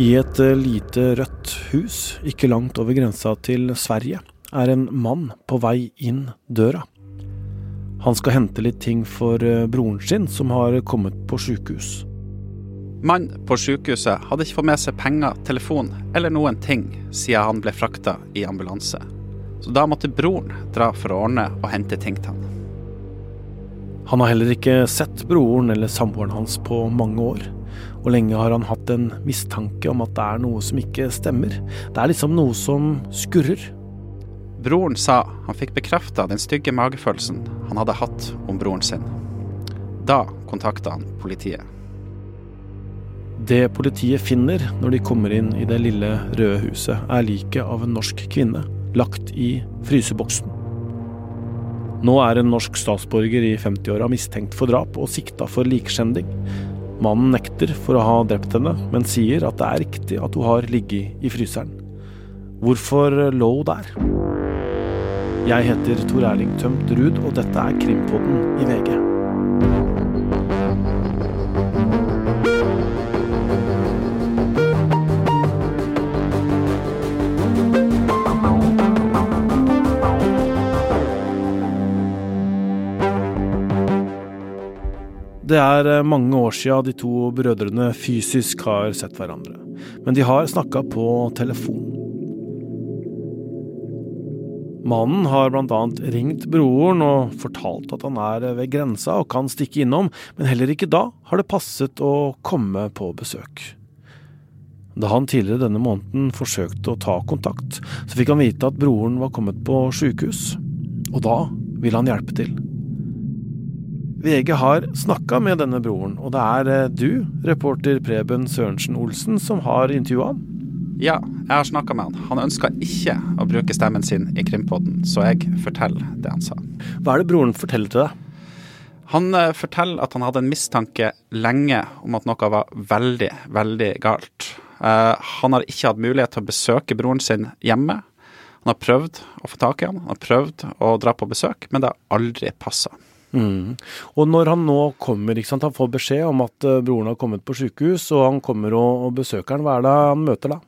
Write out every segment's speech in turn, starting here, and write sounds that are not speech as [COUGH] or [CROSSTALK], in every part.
I et eh, lite rødt hus ikke langt over grensa til Sverige er en mann på vei inn døra. Han skal hente litt ting for eh, broren sin, som har kommet på sjukehus. Mannen på sykehuset hadde ikke fått med seg penger, telefon eller noen ting siden han ble frakta i ambulanse. Så da måtte broren dra for å ordne og hente ting til han. Han har heller ikke sett broren eller samboeren hans på mange år. Og lenge har han hatt en mistanke om at det er noe som ikke stemmer. Det er liksom noe som skurrer. Broren sa han fikk bekrefta den stygge magefølelsen han hadde hatt om broren sin. Da kontakta han politiet. Det politiet finner når de kommer inn i det lille røde huset, er liket av en norsk kvinne, lagt i fryseboksen. Nå er en norsk statsborger i 50-åra mistenkt for drap og sikta for likskjending. Mannen nekter for å ha drept henne, men sier at det er riktig at hun har ligget i fryseren. Hvorfor lå hun der? Jeg heter Tor Erling Tømt Ruud, og dette er Krimpodden i VG. Er eh, mange år siden de to brødrene fysisk har sett hverandre, men de har snakka på telefon. Mannen har annet ringt broren og fortalt at han er ved grensa og kan stikke innom, men heller ikke da har det passet å komme på besøk. Da han tidligere denne måneden forsøkte å ta kontakt, så fikk han vite at broren var kommet på sjukehus, og da ville han hjelpe til. VG har snakka med denne broren, og det er eh, du, reporter Preben Sørensen Olsen, som har intervjua ham. Ja, jeg har snakka med han. Han ønska ikke å bruke stemmen sin i Krimpodden, så jeg forteller det han sa. Hva er det broren forteller til deg? Han eh, forteller at han hadde en mistanke lenge om at noe var veldig, veldig galt. Eh, han har ikke hatt mulighet til å besøke broren sin hjemme. Han har prøvd å få tak i han, han har prøvd å dra på besøk, men det har aldri passa. Mm. Og når han nå kommer, ikke sant, han får beskjed om at eh, broren har kommet på sykehus, og han kommer og, og besøker han, hva er det han møter da?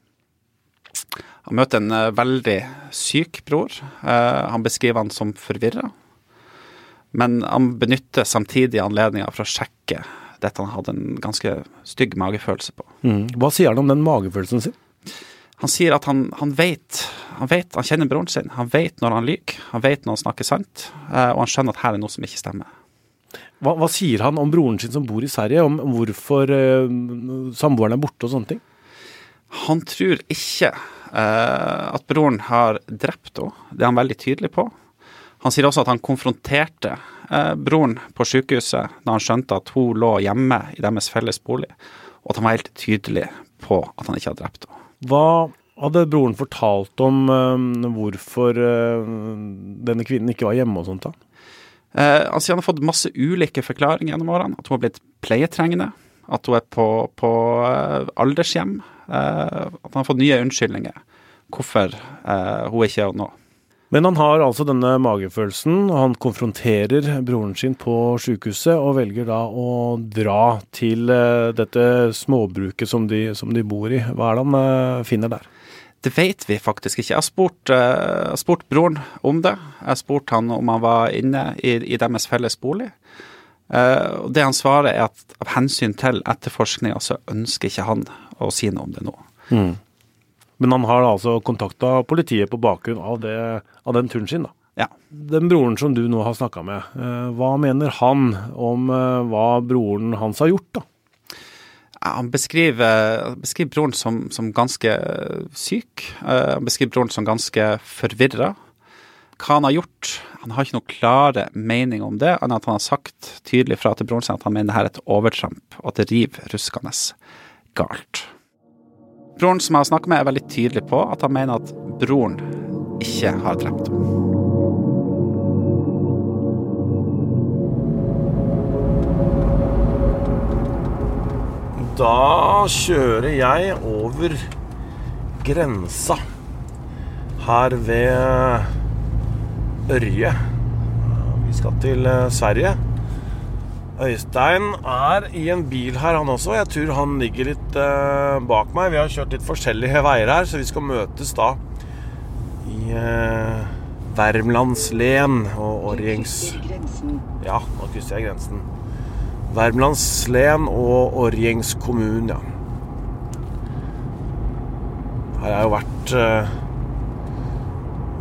Han møter en uh, veldig syk bror. Uh, han beskriver han som forvirra. Men han benytter samtidig anledninga for å sjekke dette han hadde en ganske stygg magefølelse på. Mm. Hva sier han om den magefølelsen sin? Han sier at han, han vet han vet, han kjenner broren sin. Han vet når han lyver, han vet når han snakker sant, og han skjønner at her er noe som ikke stemmer. Hva, hva sier han om broren sin som bor i Sverige, om hvorfor uh, samboeren er borte og sånne ting? Han tror ikke uh, at broren har drept henne. Det er han veldig tydelig på. Han sier også at han konfronterte uh, broren på sykehuset da han skjønte at hun lå hjemme i deres felles bolig, og at han var helt tydelig på at han ikke hadde drept henne. Hva hadde broren fortalt om uh, hvorfor denne kvinnen ikke var hjemme og sånt? da? han sier han har fått masse ulike forklaringer gjennom årene. At hun har blitt pleietrengende. At hun er på, på aldershjem. at han har fått nye unnskyldninger hvorfor hun ikke er nå. Men han har altså denne magefølelsen, og han konfronterer broren sin på sykehuset, og velger da å dra til dette småbruket som de, som de bor i. Hva er det han finner der? Det vet vi faktisk ikke. Jeg har spurt, uh, spurt broren om det. Jeg har spurt han om han var inne i, i deres felles bolig. Uh, og Det han svarer, er at av hensyn til etterforskninga, så ønsker ikke han å si noe om det nå. Mm. Men han har altså kontakta politiet på bakgrunn av, det, av, den turen sin, da? Ja. Den broren som du nå har snakka med, uh, hva mener han om hva broren hans har gjort, da? Han beskriver, beskriver broren som, som, ganske syk. Han beskriver broren som ganske forvirra. Hva han har gjort Han har ikke noe klare mening om det, enn at han har sagt tydelig fra til broren sin at han mener dette er et overtramp, og at det river ruskende galt. Broren som jeg har snakket med, er veldig tydelig på at han mener at broren ikke har drept henne. Da kjører jeg over grensa her ved Ørje. Vi skal til Sverige. Øystein er i en bil her, han også. Jeg tror han ligger litt uh, bak meg. Vi har kjørt litt forskjellige veier her, så vi skal møtes da i Värmlandslen og Orjengs... Ja, nå krysser jeg grensen. Värmlandslen og Orjengs kommun, ja. Her har jeg jo vært uh,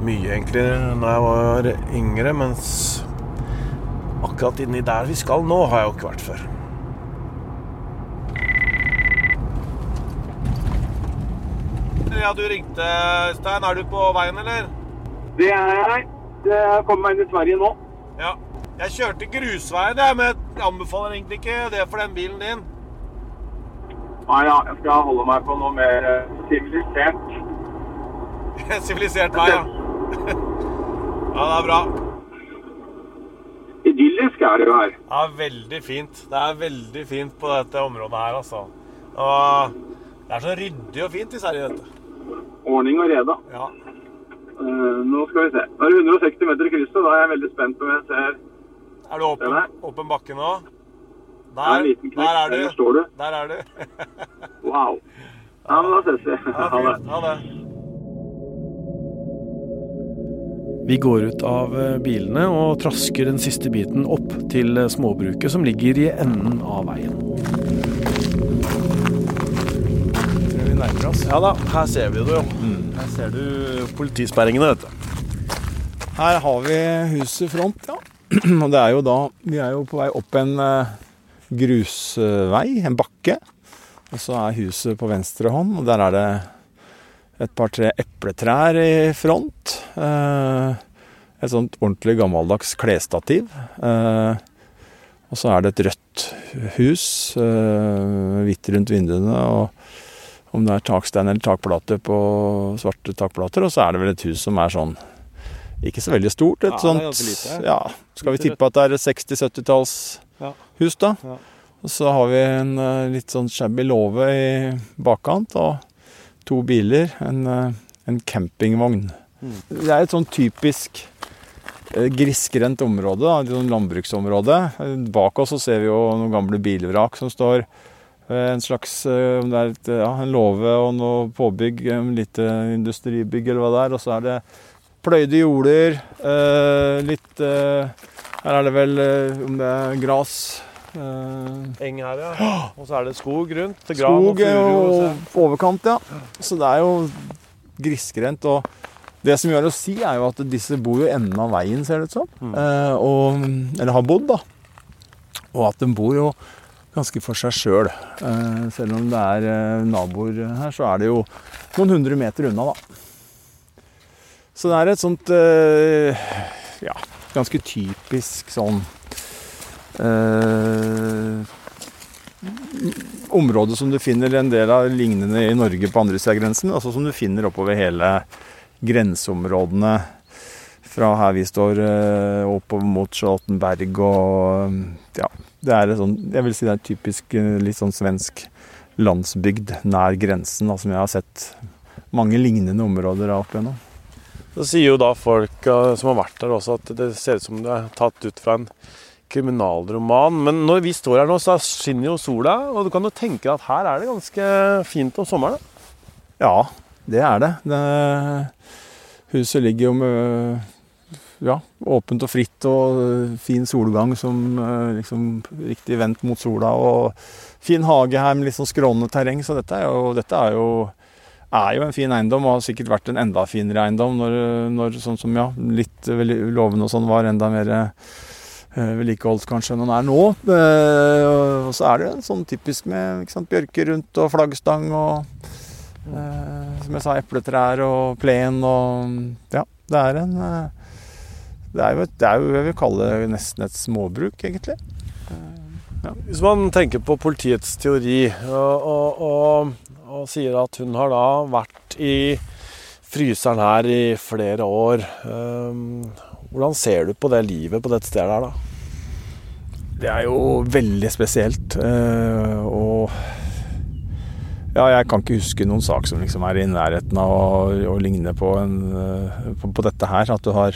mye, egentlig, når jeg var yngre, mens akkurat inni der vi skal nå, har jeg jo ikke vært før. Ja, du ringte, Stein. Er du på veien, eller? Det er jeg. Jeg kommer meg inn i Sverige nå. Ja. Jeg kjørte grusveien, jeg, men jeg anbefaler egentlig ikke det for den bilen din. Nei ja, jeg skal holde meg på noe mer eh, sivilisert. [LAUGHS] Sivilisert vei, ja. [LAUGHS] ja, det er bra. Idyllisk er det jo her. Ja, veldig fint. Det er veldig fint på dette området her, altså. Og det er så ryddig og fint i Sverige, vet du. Ordning og reda. Ja. Uh, nå skal vi se. Nå er det 160 meter i krysset. Da er jeg veldig spent om jeg ser Er du oppe, oppe bakke nå? Der, er der er du. Der står du. Der er du. [LAUGHS] wow. Ja, men da ses vi. Ha det. Ha det. Vi går ut av eh, bilene og trasker den siste biten opp til eh, småbruket som ligger i enden av veien. Tror vi nærmer oss. Ja da, her ser vi det jo. Her ser du politisperringene, vet du. Her har vi huset front, ja. [CLEARS THROAT] Og det er jo da Vi er jo på vei opp en eh, grusvei, en bakke. Og så er huset på venstre hånd, og der er det et par-tre epletrær i front. Eh, et sånt ordentlig gammeldags klesstativ. Eh, og så er det et rødt hus, hvitt rundt vinduene. og Om det er takstein eller takplate på svarte takplater. Og så er det vel et hus som er sånn ikke så veldig stort. Et Ja, sånt. Ja, skal vi tippe at det er et 60-70-tallshus, da. Ja. Og så har vi en eh, litt sånn shabby låve i bakkant, og to biler. En, eh, en campingvogn. Mm. Det er et sånn typisk eh, grisgrendt område, da, et sånn landbruksområde. Bak oss så ser vi jo noen gamle bilvrak som står. En slags ja, en låve og noe påbygg, et lite industribygg eller hva det er. Og så er det pløyde jorder. eh, litt eh, Her er det vel eh, om det er gras. Eng her, ja. Og så er det skog rundt. Skog og overkant, ja. Så det er jo grisgrendt. Og det som gjør å si, er jo at disse bor jo enden av veien, ser det ut som. Mm. Eh, og, eller har bodd, da. Og at de bor jo ganske for seg sjøl. Eh, selv om det er naboer her, så er det jo noen hundre meter unna, da. Så det er et sånt eh, ja, ganske typisk sånn eh, område som du finner en del av lignende i Norge på andre siden av grensen, altså som du finner oppover hele grenseområdene fra her vi står eh, oppover mot Charlottenberg og ja, det er et sånn, jeg vil si det er typisk litt sånn svensk landsbygd nær grensen, da, som jeg har sett mange lignende områder av opp igjennom. Så sier jo da folk eh, som har vært der også, at det ser ut som det er tatt ut fra en kriminalroman. Men når vi står her nå, så skinner jo sola, og du kan jo tenke at her er det ganske fint om sommeren. Ja, det er det. det huset ligger jo med ja, åpent og fritt og øh, fin solgang som øh, liksom riktig vendt mot sola. Og fin hage her med litt sånn skrånende terreng, så dette er jo, dette er jo er jo en fin eiendom, og har sikkert vært en enda finere eiendom når, når sånn som ja, litt lovende og sånn var enda mer eh, vedlikeholdt kanskje enn den er nå. Eh, og så er det sånn typisk med sant, bjørker rundt og flaggstang og eh, som jeg sa, epletrær og plen og Ja, det er en eh, det er, jo et, det er jo jeg vil kalle det nesten et småbruk, egentlig. Hvis man tenker på politiets teori og, og, og, og sier at hun har da vært i fryseren her i flere år, hvordan ser du på det livet på dette stedet her da? Det er jo veldig spesielt. eh, og ja, jeg kan ikke huske noen sak som liksom er i nærheten av å, ligne på, en, eh, på, dette her. At du har,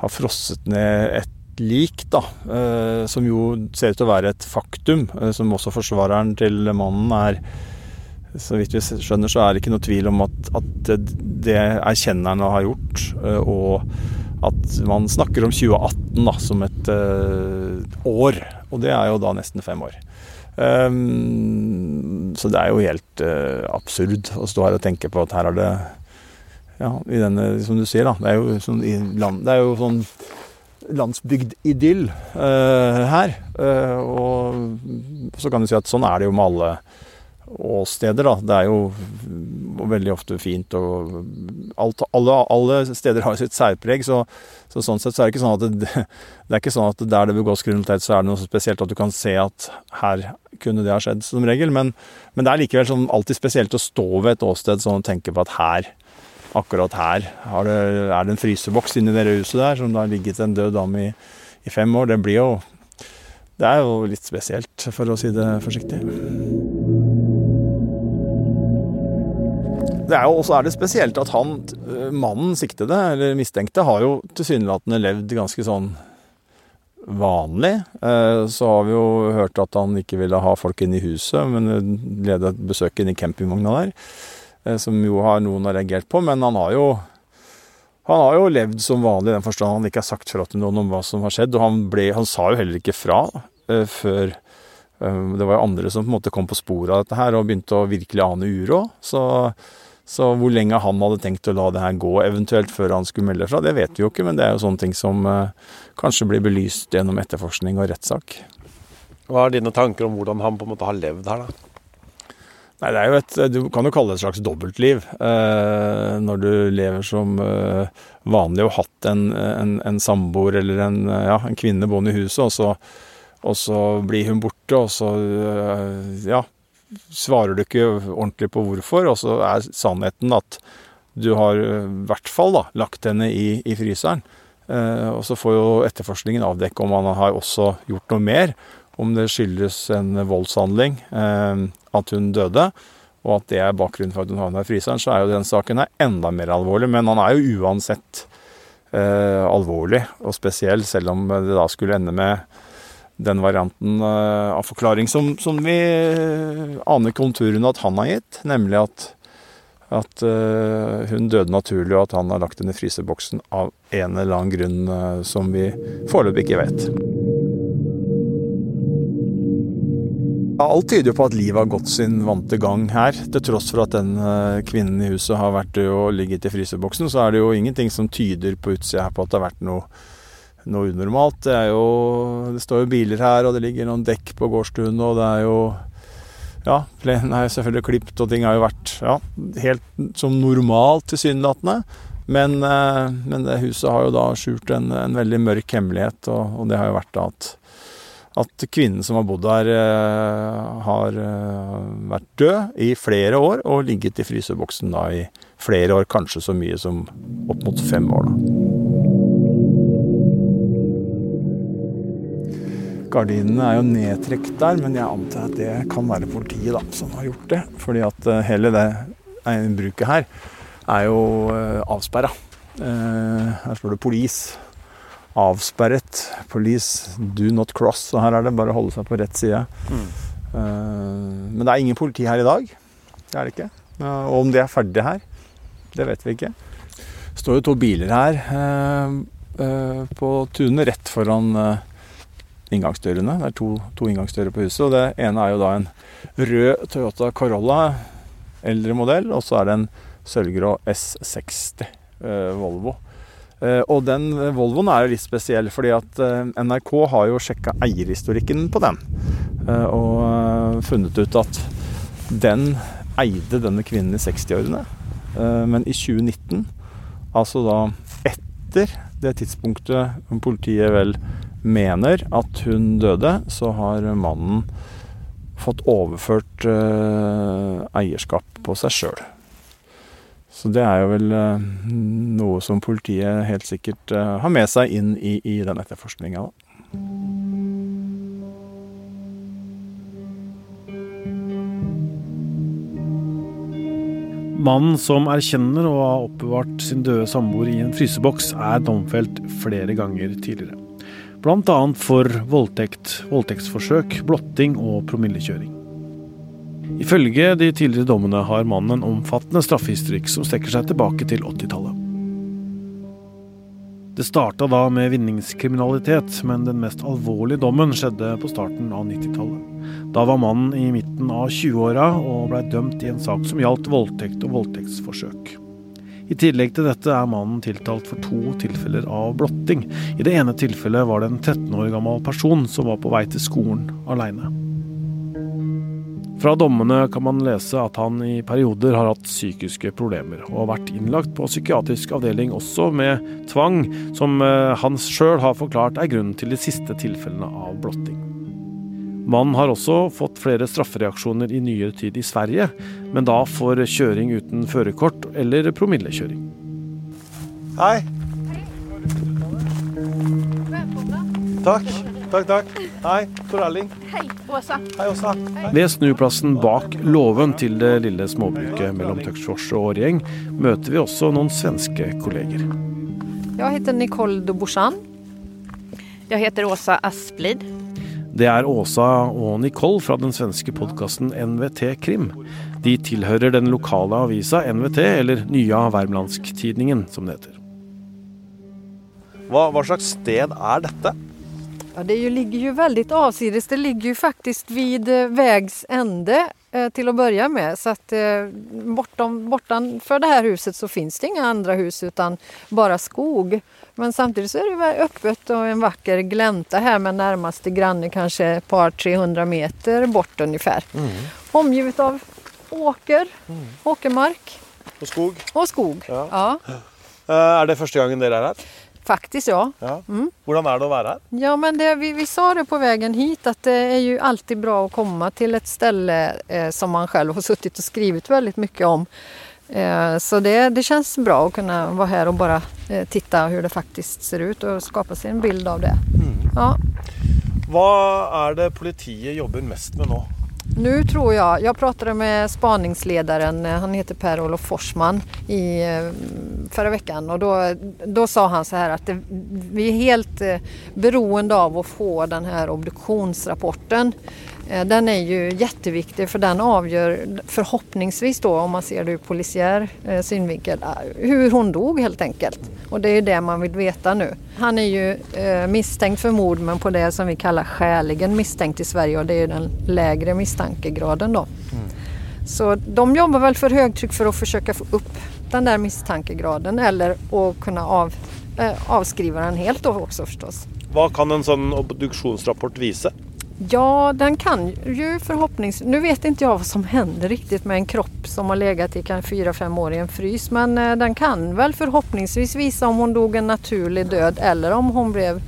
har frosset ned et lik, da, eh, som jo ser ut til å være et faktum, som også forsvareren til mannen er Så vidt vi skjønner, så er det ikke noe tvil om at, at det erkjennerne har gjort, eh, og at man snakker om 2018 da, som et uh, år. Og det er jo da nesten fem år. Um, så det er jo helt uh, absurd å stå her og tenke på at her er det Ja, i denne, som du sier, da. Det er jo sånn, land, det er jo sånn landsbygdidyll uh, her. Uh, og så kan du si at sånn er det jo med alle åsteder, da. Det er jo veldig ofte fint og alt, alle, alle, steder har sitt særpreg, så, så, sånn sett så er det ikke sånn at det, det er ikke sånn at der det begås kriminalitet, så er det noe spesielt at du kan se at her kunne det ha skjedd, som regel. Men, men det er likevel sånn alltid spesielt å stå ved et åsted sånn og tenke på at her akkurat her det, er det en fryseboks inni det huset der som det har ligget en død dame i, i fem år. Det blir jo Det er jo litt spesielt, for å si det forsiktig. Det er jo også er det spesielt at han, mannen siktede, eller mistenkte, har jo tilsynelatende levd ganske sånn vanlig. Eh, så har vi jo hørt at han ikke ville ha folk inn i huset, men ledet besøk inn i campingvogna der. Eh, som jo har noen har reagert på. Men han har jo han har jo levd som vanlig i den forstand han ikke har sagt fra til noen om hva som har skjedd. Og han, ble, han sa jo heller ikke fra før Det var jo andre som på en måte kom på sporet av dette her og begynte å virkelig ane uro. Så, så, hvor lenge han hadde tenkt å la det her gå, eventuelt før han skulle melde fra, det vet vi jo ikke. Men det er jo sånne ting som eh, kanskje blir belyst gjennom etterforskning og rettssak. Hva er dine tanker om hvordan han på en måte har levd her, da? Nei, det er jo et Du kan jo kalle det et slags dobbeltliv. Eh, når du lever som eh, vanlig og har hatt en, en, en samboer eller en, ja, en kvinne boende i huset, og så, og så, blir hun borte, og så eh, ja, svarer du ikke ordentlig på hvorfor, og så er sannheten at du har i hvert fall da, lagt henne i, i fryseren. Eh, og så får jo etterforskningen avdekke om han har også gjort noe mer om det skyldes en voldshandling, eh, at hun døde, og at det er bakgrunnen for at hun havna i fryseren, så er jo den saken her enda mer alvorlig. Men han er jo uansett eh, alvorlig og spesiell, selv om det da skulle ende med den varianten eh, av forklaring som, som vi aner konturene at han har gitt, nemlig at, at uh, hun døde naturlig, og at han har lagt henne i fryseboksen av en eller annen grunn som vi foreløpig ikke vet. Alt tyder jo på at livet har gått sin vante gang her. Til tross for at den eh, kvinnen i huset har vært død og ligget i fryseboksen, så er det jo ingenting som tyder på utsida her på at det har vært noe, noe unormalt. Det, er jo, det står jo biler her, og det ligger noen dekk på gårdstuen, og det er jo Ja, plenen er jo selvfølgelig klipt, og ting har jo vært ja, helt som normalt tilsynelatende. Men, eh, men det huset har jo da skjult en, en veldig mørk hemmelighet, og, og det har jo vært da at at kvinnen som har bodd der, eh, har eh, vært død i flere år og ligget i fryseboksen da i flere år, kanskje så mye som opp mot fem år. da. Gardinene er jo nedtrukket der, men jeg antar at det kan være politiet da, som har gjort det. Fordi at eh, hele det bruket her er jo avsperra. Her står det 'police' avsperret. Police do not cross. Og her er det bare å holde seg på rett side. Mm. Men det er ingen politi her i dag. Det er det ikke. Og om de er ferdige her, det vet vi ikke. Det står jo to biler her på tunet rett foran inngangsdørene. Det er to, to, inngangsdører på huset. og Det ene er jo da en rød Toyota Corolla, eldre modell. Og så er det en sølvgrå S60 Volvo. Eh, og den Volvoen er jo litt spesiell, fordi at eh, NRK har jo sjekka eierhistorikken på den. Eh, og funnet ut at den eide denne kvinnen i 60-årene. Men i 2019, altså da etter det tidspunktet politiet vel mener at hun døde, så har mannen fått overført eierskap på seg sjøl. Så det er jo vel eh, noe som politiet helt sikkert eh, har med seg inn i, i den etterforskninga. Mannen som erkjenner å ha oppbevart sin døde samboer i en fryseboks, er domfelt flere ganger tidligere. Bl.a. for voldtekt, voldtektsforsøk, blotting og promillekjøring. Ifølge de tidligere dommene har mannen en omfattende straffehistorikk som strekker seg tilbake til 80-tallet. Det starta da med vinningskriminalitet, men den mest alvorlige dommen skjedde på starten av 90-tallet. Da var mannen i midten av 20-åra og blei dømt i en sak som gjaldt voldtekt og voldtektsforsøk. I tillegg til dette er mannen tiltalt for to tilfeller av blotting. I det ene tilfellet var det en 13 år gammel person som var på vei til skolen aleine. Fra dommene kan man lese at han i perioder har hatt psykiske problemer, og har vært innlagt på psykiatrisk avdeling også med tvang, som eh, han sjøl har forklart er grunnen til de siste tilfellene av blotting. Mannen har også fått flere straffereaksjoner i nyere tid i Sverige, men da for kjøring uten førerkort eller promillekjøring. Hei. Takk. Takk, takk. Hei, Tor Erling. Hei, Åsa. Hei, Åsa. Ved snuplassen bak låven til det lille småbruket mellom Töcksfors og Årgjeng møter vi også noen svenske kolleger. Jeg heter Nicole Dobosjan. Jeg heter Åsa Asplid. Det er Åsa og Nicole fra den svenske podkasten NVT Krim. De tilhører den lokale avisa NVT, eller Nya Värmlandsktidningen som det heter. Hva, hva slags sted er dette? Ja, det ju, ligger jo veldig avsides. Det ligger jo faktisk vid veis ende til å begynne med. Så at, eh, bortom, bortanför det her huset så fins det ingen andre hus utan bare skog. Men samtidig så är det öppet och en vacker glänta här med närmaste granne kanske ett par 300 meter bort ungefär. Omgivet av åker, åkermark Og skog? Og skog. Ja. Ja, Eh, Er det første gangen dere er her? Faktisk, ja. Ja. Mm. Hvordan er det å være her? Ja, men det, vi, vi sa det på veien hit at det er jo alltid bra å komme til et sted eh, som man selv har sittet og skrevet veldig mye om. Eh, så det, det känns bra å kunne vara här och bara titte titta hur det faktisk ser ut og skape seg en bild av det. Ja. Hva er det politiet jobber mest med nå? Nå tror jeg, jeg pratet med spaningsledaren, eh, han heter Per-Olof Forsman, i eh, förra veckan och då, då sa han så här att det, vi er helt eh, beroende av å få den här obduktionsrapporten. Eh, Den er jo kjempeviktig, for den avgjør förhoppningsvis då om man ser det ur polisiär eh, synvinkel eh, hun dog helt enkelt. Og det er jo det man vil veta nå. Han er jo eh, mistenkt for mord men på det som vi kaller skjærlig mistenkt i Sverige og det er jo den lavere mistankegraden, da. Mm. Så de jobber vel for høytrykk for å forsøke å få opp den der mistankegraden, eller å kunne av, eh, avskrive den helt da også, forstås. Hva kan en sånn obduksjonsrapport vise? Ja, den kan ju förhoppningsvis... Nu vet inte jag vad som händer riktigt med en kropp som har legat i kanske fyra fem år i en frys. Men eh, den kan väl förhoppningsvis visa om hon dog en naturlig död eller om hon blev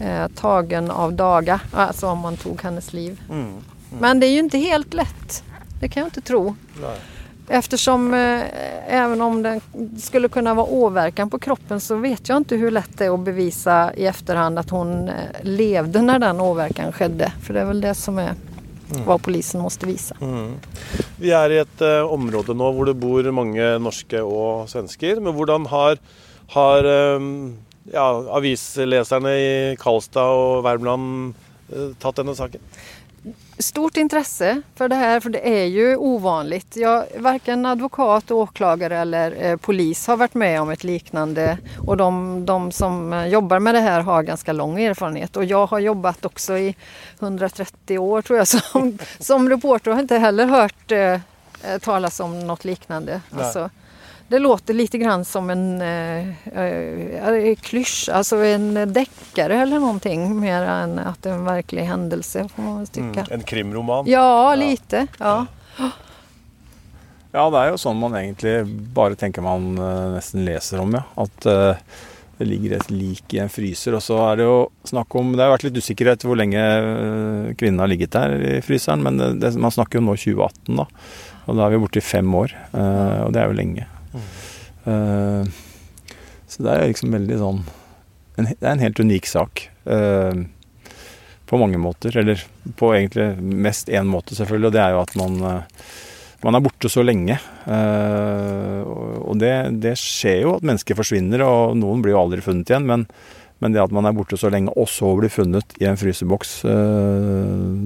eh, tagen av daga. Alltså om man tog hennes liv. Men det är ju inte helt lätt. Det kan jag inte tro. Nej. Eftersom eh, även om det skulle kunna vara åverkan på kroppen så vet jag inte hur lätt det är att bevisa i efterhand att hon eh, levde när den åverkan skedde. För det är väl det som är vad polisen måste visa. Vi er i et eh, område nå hvor det bor mange norske og svensker. Men hvordan har, har eh, ja, avisleserne i Karlstad og Värmland eh, tatt denne saken? Stort intresse för det här, för det är ju ovanligt. Jag, varken advokat, åklagare eller eh, polis har varit med om ett liknande och de, de som jobber jobbar med det här har ganska lång erfarenhet. Och jag har jobbat också i 130 år tror jag [LAUGHS] som, som reporter och har inte heller hört eh, eh, talas om något liknande. Alltså, det låter lite grann som en eh, eh, klysch, alltså en deckare eller någonting mer än att det er en verklig händelse får man väl tycka. En krimroman? Ja, lite. Ja. Ja, det er jo sånn man egentlig bare tenker man eh, nesten leser om, ja. At eh, det ligger et lik i en fryser. Og så er det jo snakk om Det har vært litt usikkerhet hvor lenge eh, kvinnen har ligget der i fryseren, men det, det, man snakker jo nå 2018, da. Og da er vi borte i fem år. eh, og det er jo lenge. Eh, så det er liksom veldig sånn en, Det er en helt unik sak. Uh, på mange måter. Eller på egentlig mest én måte, selvfølgelig. Og det er jo at man eh, man er borte så lenge. og det, det skjer jo at mennesker forsvinner, og noen blir jo aldri funnet igjen. Men, Men det at man er borte så lenge og så blir funnet i en fryseboks,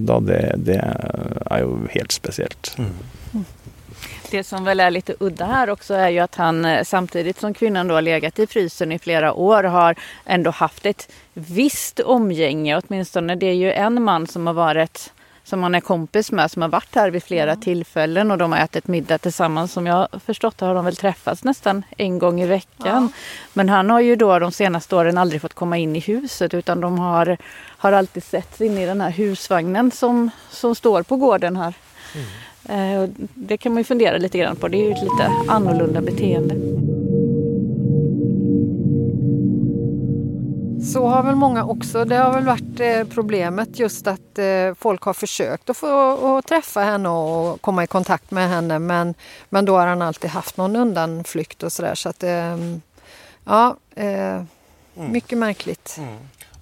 da det, det er jo helt spesielt. Mm. Det som väl är lite udda här också är ju att han samtidig samtidigt som kvinnan då har legat i frysen i flera år har ändå haft ett visst omgänge. Åtminstone det är ju en man som har varit som han är kompis med som har varit här vid flera mm. tillfällen och de har ätit middag tillsammans. Som jag har förstått har de väl träffats nästan en gång i veckan. Ja. Men han har ju då de senaste åren aldrig fått komma in i huset utan de har, har alltid setts inn i den här husvagnen som, som står på gården här. Mm. Eh, det kan man ju fundera lite grann på. Det är ju ett lite annorlunda beteende. Så har väl många också. Det har väl varit eh, problemet just att eh, folk har försökt att få att träffa henne och komma i kontakt med henne men, men då har han alltid haft någon undanflykt och sådär så att ja, mm. mycket märkligt. Mm.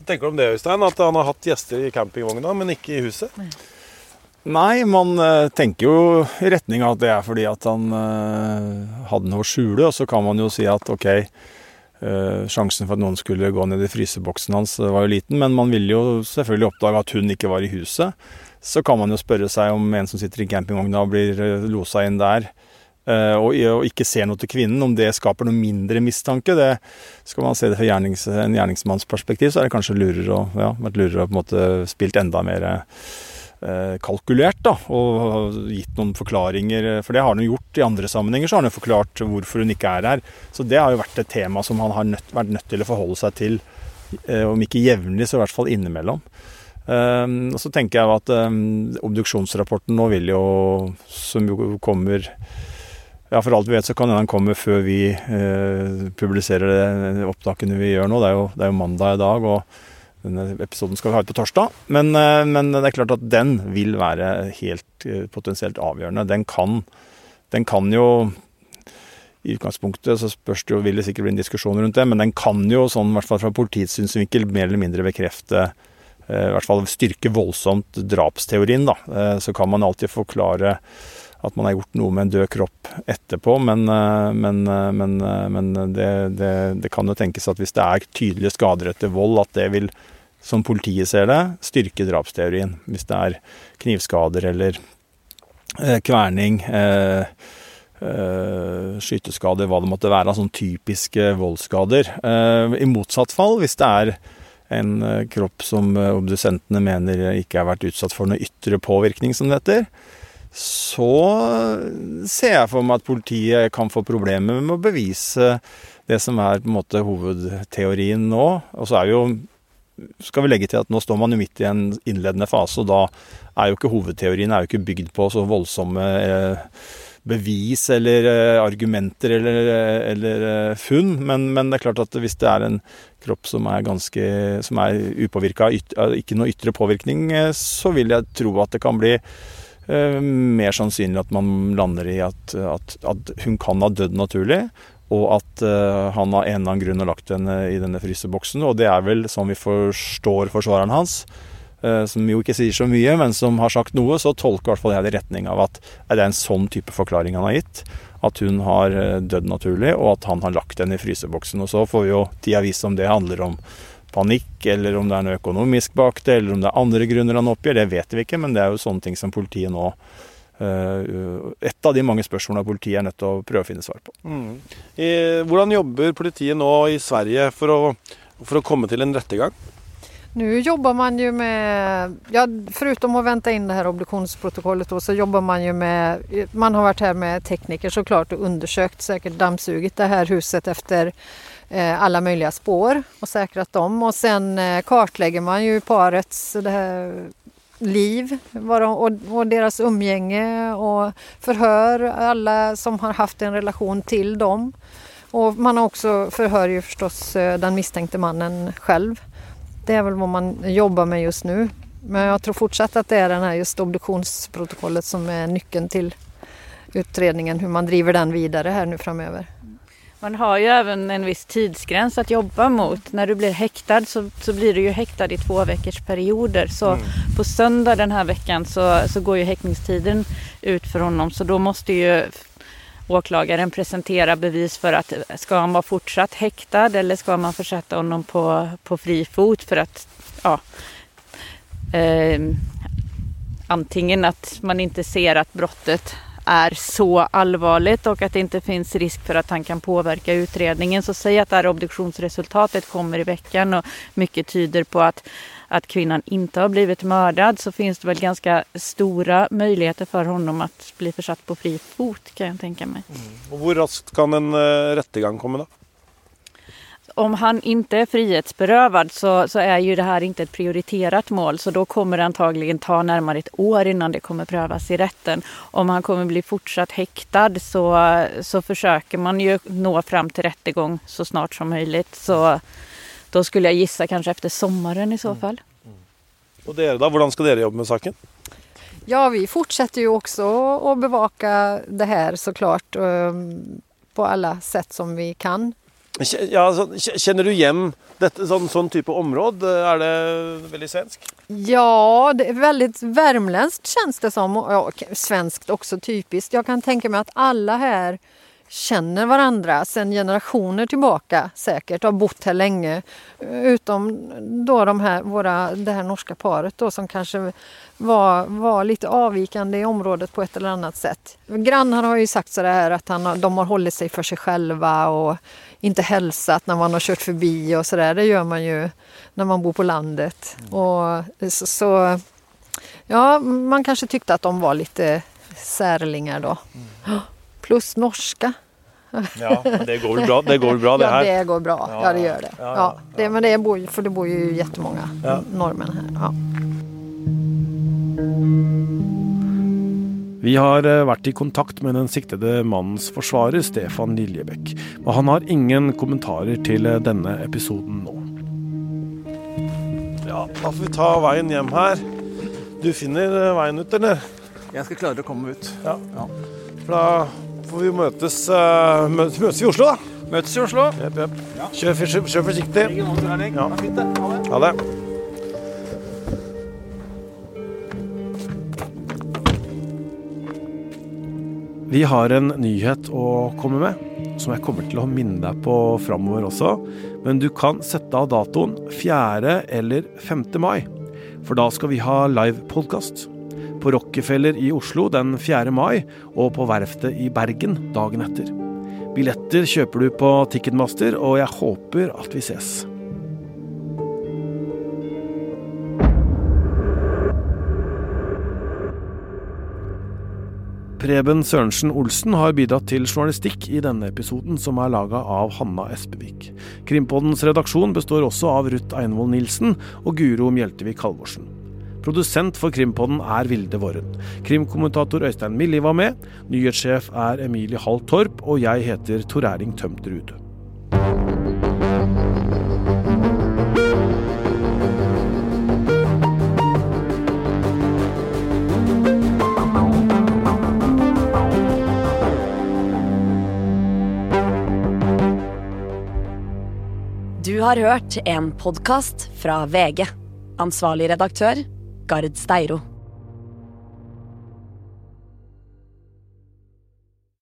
Tenker du om det, Øystein? At han har hatt gjester i campingvogna, men ikke i huset? Mm. Nei, man uh, tenker jo i retning av at det er fordi at han uh, hadde noe å skjule. Og så kan man jo si at ok, uh, sjansen for at noen skulle gå ned i fryseboksen hans var jo liten. Men man ville jo selvfølgelig oppdage at hun ikke var i huset. Så kan man jo spørre seg om en som sitter i campingvogna og blir losa inn der, og, ikke ser noe til kvinnen, om det skaper noe mindre mistanke. Det, skal man se det fra gjernings, en gjerningsmanns perspektiv, så er det kanskje lurere å, ja, vært lurere å på en måte spilt enda mer Eh, kalkulert da, og gitt noen forklaringer. For det har han gjort i andre sammenhenger. Så har han forklart hvorfor hun ikke er her. Så det har jo vært et tema som han har nødt, vært nødt til å forholde seg til. Eh, om ikke jevnlig, så i hvert fall innimellom. Og så tenker jeg at obduksjonsrapporten nå vil jo, som jo kommer ja, For alt vi vet, så kan den komme før vi publiserer det opptakene vi gjør nå. Det er jo, det er jo mandag i dag. og denne episoden skal vi ha ut på torsdag. Men, eh, men, det er klart at den vil være helt eh, potensielt avgjørende. Den kan, den kan jo I utgangspunktet så spørs det jo, vil det sikkert bli en diskusjon rundt det, men den kan jo sånn, i hvert fall fra politiets synsvinkel mer eller mindre bekrefte eh, i hvert fall styrke voldsomt drapsteorien. da. Så kan man alltid forklare at man har gjort noe med en død kropp etterpå, men, men, men, men det, det, det, kan jo tenkes at hvis det er tydelige skader etter vold, at det vil som politiet ser det, styrke drapsteorien. Hvis det er knivskader eller eh, kverning, eh, eh, skyteskader, hva det måtte være sånn typiske voldsskader. Eh, I motsatt fall, hvis det er en eh, kropp som eh, obdusentene mener ikke har vært utsatt for noe ytre påvirkning, som det heter, så ser jeg for meg at politiet kan få problemer med å bevise det som er på en måte hovedteorien nå. Og så er jo skal vi legge til at nå står man jo midt i en innledende fase, og da er jo ikke hovedteorien er jo ikke bygd på så voldsomme eh, bevis eller eh, argumenter eller, eh, eller funn. Men, men, det er klart at hvis det er en kropp som er ganske som er upåvirka av ikke noe ytre påvirkning, så vil jeg tro at det kan bli mer sannsynlig at man lander i at, at, at hun kan ha dødd naturlig, og at uh, han av en eller annen grunn har lagt henne i denne fryseboksen. Og det er vel, som vi forstår forsvareren hans, uh, som jo ikke sier så mye, men som har sagt noe, så tolker hvert fall jeg det i retning av at er det en sånn type forklaring han har gitt. At hun har dødd naturlig, og at han har lagt henne i fryseboksen. Og så får vi jo tida vise om det handler om panikk, eller om det er noe økonomisk bak det, eller om det er andre grunner han oppgir. Det vet vi ikke, men det er jo sånne ting som politiet nå Eh, et av de mange spørsmålene politiet er nødt til å prøve å finne svar på. Mm. Hvordan jobber politiet nå i Sverige for å, for å komme til en rettergang? Nu jobbar man ju med, ja, förutom att vänta in det här obduktionsprotokollet så jobbar man ju med, man har varit här med tekniker såklart och undersökt, säkert dammsugit det här huset efter eh, alla möjliga spår och säkrat dem och sen eh, kartlägger man ju parets det här liv och, deras umgänge och förhör alla som har haft en relation till dem. Och man har också förhör ju förstås eh, den misstänkte mannen själv. Det är väl vad man jobbar med just nu. Men jag tror fortsatt att det är den här just obduktionsprotokollet som är nyckeln till utredningen, hur man driver den vidare här nu framöver. Man har ju även en viss tidsgräns att jobba mot. När du blir häktad så, så blir du ju häktad i två veckors perioder. Så mm. på söndag den här veckan så, så går ju häktningstiden ut för honom. Så då måste ju åklagaren presentera bevis för att ska han vara fortsatt häktad eller ska man försätta honom på, på fri fot för att ja, eh, antingen att man inte ser att brottet är så allvarligt och att det inte finns risk för att han kan påverka utredningen. Så säg att det här obduktionsresultatet kommer i veckan och mycket tyder på att, att kvinnan inte har blivit mördad så finns det väl ganska stora möjligheter för honom att bli försatt på fri fot kan jag tänka mig. Mm. Och hur raskt kan en uh, rättegång komma då? Om han ikke er frihetsberøvet, så, så, er jo det her ikke et prioritert mål så da kommer det antagelig ta nærmere et år innan det kommer prøves i retten. Om han kommer bli fortsatt hektet, så, så forsøker man jo nå fram til rettergang så snart som mulig. Så da skulle jeg gissa kanskje efter sommaren i så mm. fall. Mm. Og dere da, hvordan skal dere jobbe med saken? Ja, vi fortsetter jo også å bevake det her, så klart. på alle sett som vi kan. Ja, så, kjenner du hjem dette, sånn, sånn, type område? Er det veldig svenskt? Ja, det er veldig värmländskt kjennes det som. Ja, svenskt også typisk. Jeg kan tenke meg at alle här känner hverandre siden generationer tilbake sikkert, har bott her lenge. Utom da de her, våre, det her norske paret då som kanskje var, var litt avvikende i området på et eller annet sett. Grannar har jo sagt så her at han, de har holdt seg for seg selv og ikke hilst når man har kjørt forbi og så der. Det gjør man jo når man bor på landet. Och så, så, ja, man kanskje tykte at de var litt særlinger da. Mm. Plus Ja, det går väl bra det, går bra, det här? Ja, det går bra. Ja, ja det gör det. Ja, ja, det men det bor, för det bor ju jättemånga norrmän här. Ja. Vi har eh, vært i kontakt med den siktede mannens forsvarer, Stefan Liljebekk. Og han har ingen kommentarer til eh, denne episoden nå. Ja, da får vi ta veien hjem her. Du finner eh, veien ut, eller? Jeg skal klare å komme ut. Ja. ja. For da får vi møtes, uh, møtes i Oslo, da. Møtes i Oslo. Jep, jep. Ja. Kjør, kjør, forsiktig. Ja. Ha det. Vi har en nyhet å komme med, som jeg kommer til å minne deg på framover også. Men du kan sette av datoen 4. eller 5. mai, for da skal vi ha livepodkast. På Rockefeller i Oslo den 4. mai, og på Verftet i Bergen dagen etter. Billetter kjøper du på Ticketmaster, og jeg håper at vi ses. Preben Sørensen Olsen har bidratt til journalistikk i denne episoden, som er laga av Hanna Espevik. Krimpoddens redaksjon består også av Ruth Einvoll Nilsen og Guro Mjeltevik Halvorsen. Produsent for Krimpodden er Vilde Våren. Krimkommentator Øystein Milli var med. Nyhetssjef er Emilie Hall Torp, og jeg heter Tor Erling Tømterud. Du har hørt en podkast fra VG. Ansvarlig redaktør, Gard Steiro.